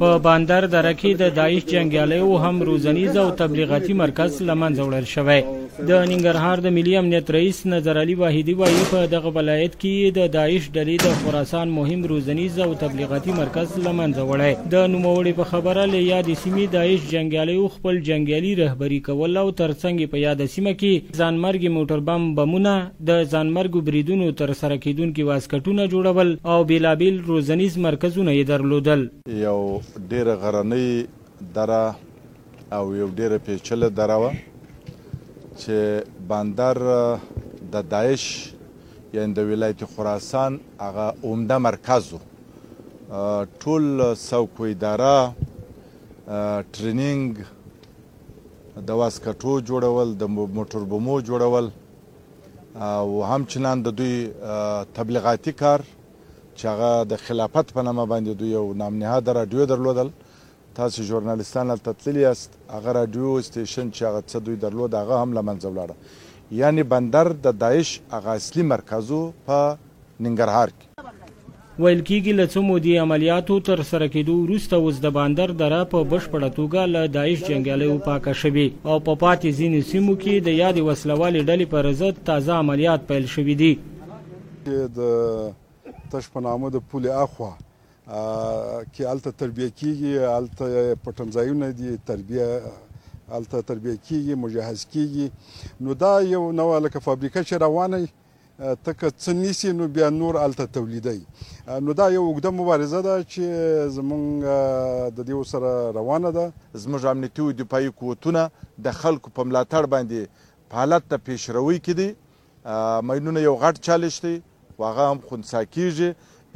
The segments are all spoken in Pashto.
په باندر دره کې د داعش جنګیالیو هم روزنیز او تبلیغاتي مرکز لمنځه وړل شوی د ننګرهار د ملي امنیت رئیس نظر علي واحدي وایي په دغه ولایت کې د داعش ډلې د خراسان مهم روزنیز او تبلیغاتي مرکز لمنځه وړی د نوموړي په خبره له یادې سیمې داعش جنګیالیو خپل جنګیالي رهبري کول او ترڅنګ په یاده سیمه کې ځانمرګي موټر بم بمونه د ځانمرګو بریدونو تر سره کېدونکي واسکټونه جوړول او بېلابېل روزنیز مرکزونه یې درلودل. یو ډېره غرنۍ دره او یو ډېره پېچلې دره وه چې بندر د داعش یعنې د ولایت خراسان هغه عمده مرکز و. ټول سوق و اداره، ټریننګ، د واسکټو جوړول، د موټربمو جوړول، او هم چنان د دوی تبلیغاتي کار چې هغه د خلافت په نامه باندې دوی یو نامنهاده راډیو درلودل تاسو ژورنالیستان هلته تللي یاست هغه راډیو سټیشن چې هغه څه دوی درلود هغه هم له منځه ولاړه یعنې بندر د داعش هغه اصلي مرکز و په ننګرهار کې. ویل کیږي له څه مودې عملیاتو تر سره کیدو وروسته اوس د باندر دره په بشپړه توګه له داعش جنګیالیو پاکه شوې او په پاتې ځینو سیمو کې د یادې وسله والې ډلې پر ضد تازه عملیات پیل شوي دي. د تش په نامه د پولې اخوا کې هلته تربیه کیږي، هلته پټنځایونه دي، تربیه هلته تربیه کیږي، مجهز کیږي، نو دا یو نوع لکه فابریکه چې روانه وي. ته که څه نیسې نو بیا نور هلته تولیدوي نو دا یو اوږده مبارزه ده چې زمونږ د دې سره روانه ده زموږ امنیتي او دفاعي قوتونه د خلکو په ملاتړ باندې په حالت د پیشروۍ کې دي ماینونه یو غټ چالش دی خو هغه هم خنثی کیږي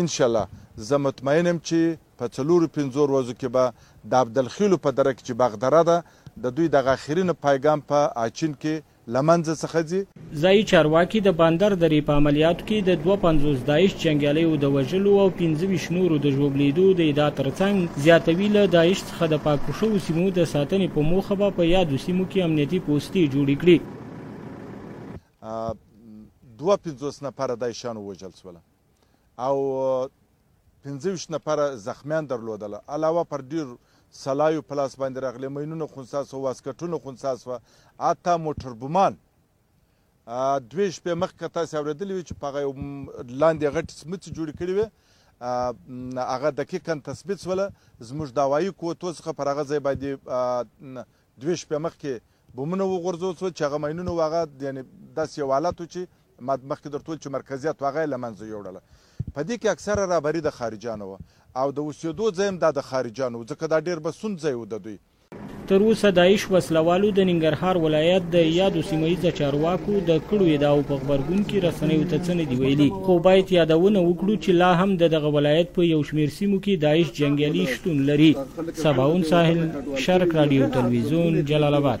انشاءالله زه مطمئن یم چې په څلورو پنځو ورځو کې به د عبدالخیلو په دره کې چې باغدره ده د دوی دغه اخرین پایګام په اچین کې له منځه څخه ځي. ځايي چارواکي د باندر درې په عملیاتو کې د دوه پنځوس داعش جنګیالیو د وژلو او پنځه ویشت نورو د ژوبلېدو د ادعا ترڅنګ زیاتوي، له داعش څخه د پاکو شوو سیمو د ساتنې په موخه به په یادو سیمو کې امنیتي پوستې جوړې کړي. دوه پنځوس نفره داعشیان ووژل شول. او پنځه ویشت نفره زخمیان درلودل علاوه پر ډیر سلایو په لاس باندې راغلي مینونه خونسا سو واسکټونه خونسا سوه حتی موټر بمان دوې شپې مخکې تاسو اورېدلې وي چې په هغه لاندې غټې سمڅې جوړې کړې وي هغه دقیقا تثبیت سوله زموږ د هوایي کوتو څخه پر هغه ځای باندې دوې شپې مخکې بمونه وغورځول شول چې هغه ماینونه وو هغه یعنې داسې یو حالت وو چې ما مخکې درته ویل چې مرکزیت وو هغه یې له منځه یوړل. په دې کې اکثره رهبري د خارجیانو وه او د اوسېدو ځای هم دا د خارجیانو وو ځکه دا ډېر بسوند ځای وو د دوی. تر اوسه داعش وسله والو د ننګرهار ولایت د یادو سیمه ییزه چارواکو د کړو ادعاو په غبرګون کې رسنیو ته څه نه دي ویلي خو باید یادونه وکړو چې لا هم د دغه ولایت په یو شمېر سیمو کې داعش جنګیالي شتون لري. سباوون ساحل شرق راډیو تلویزیون جلال آباد.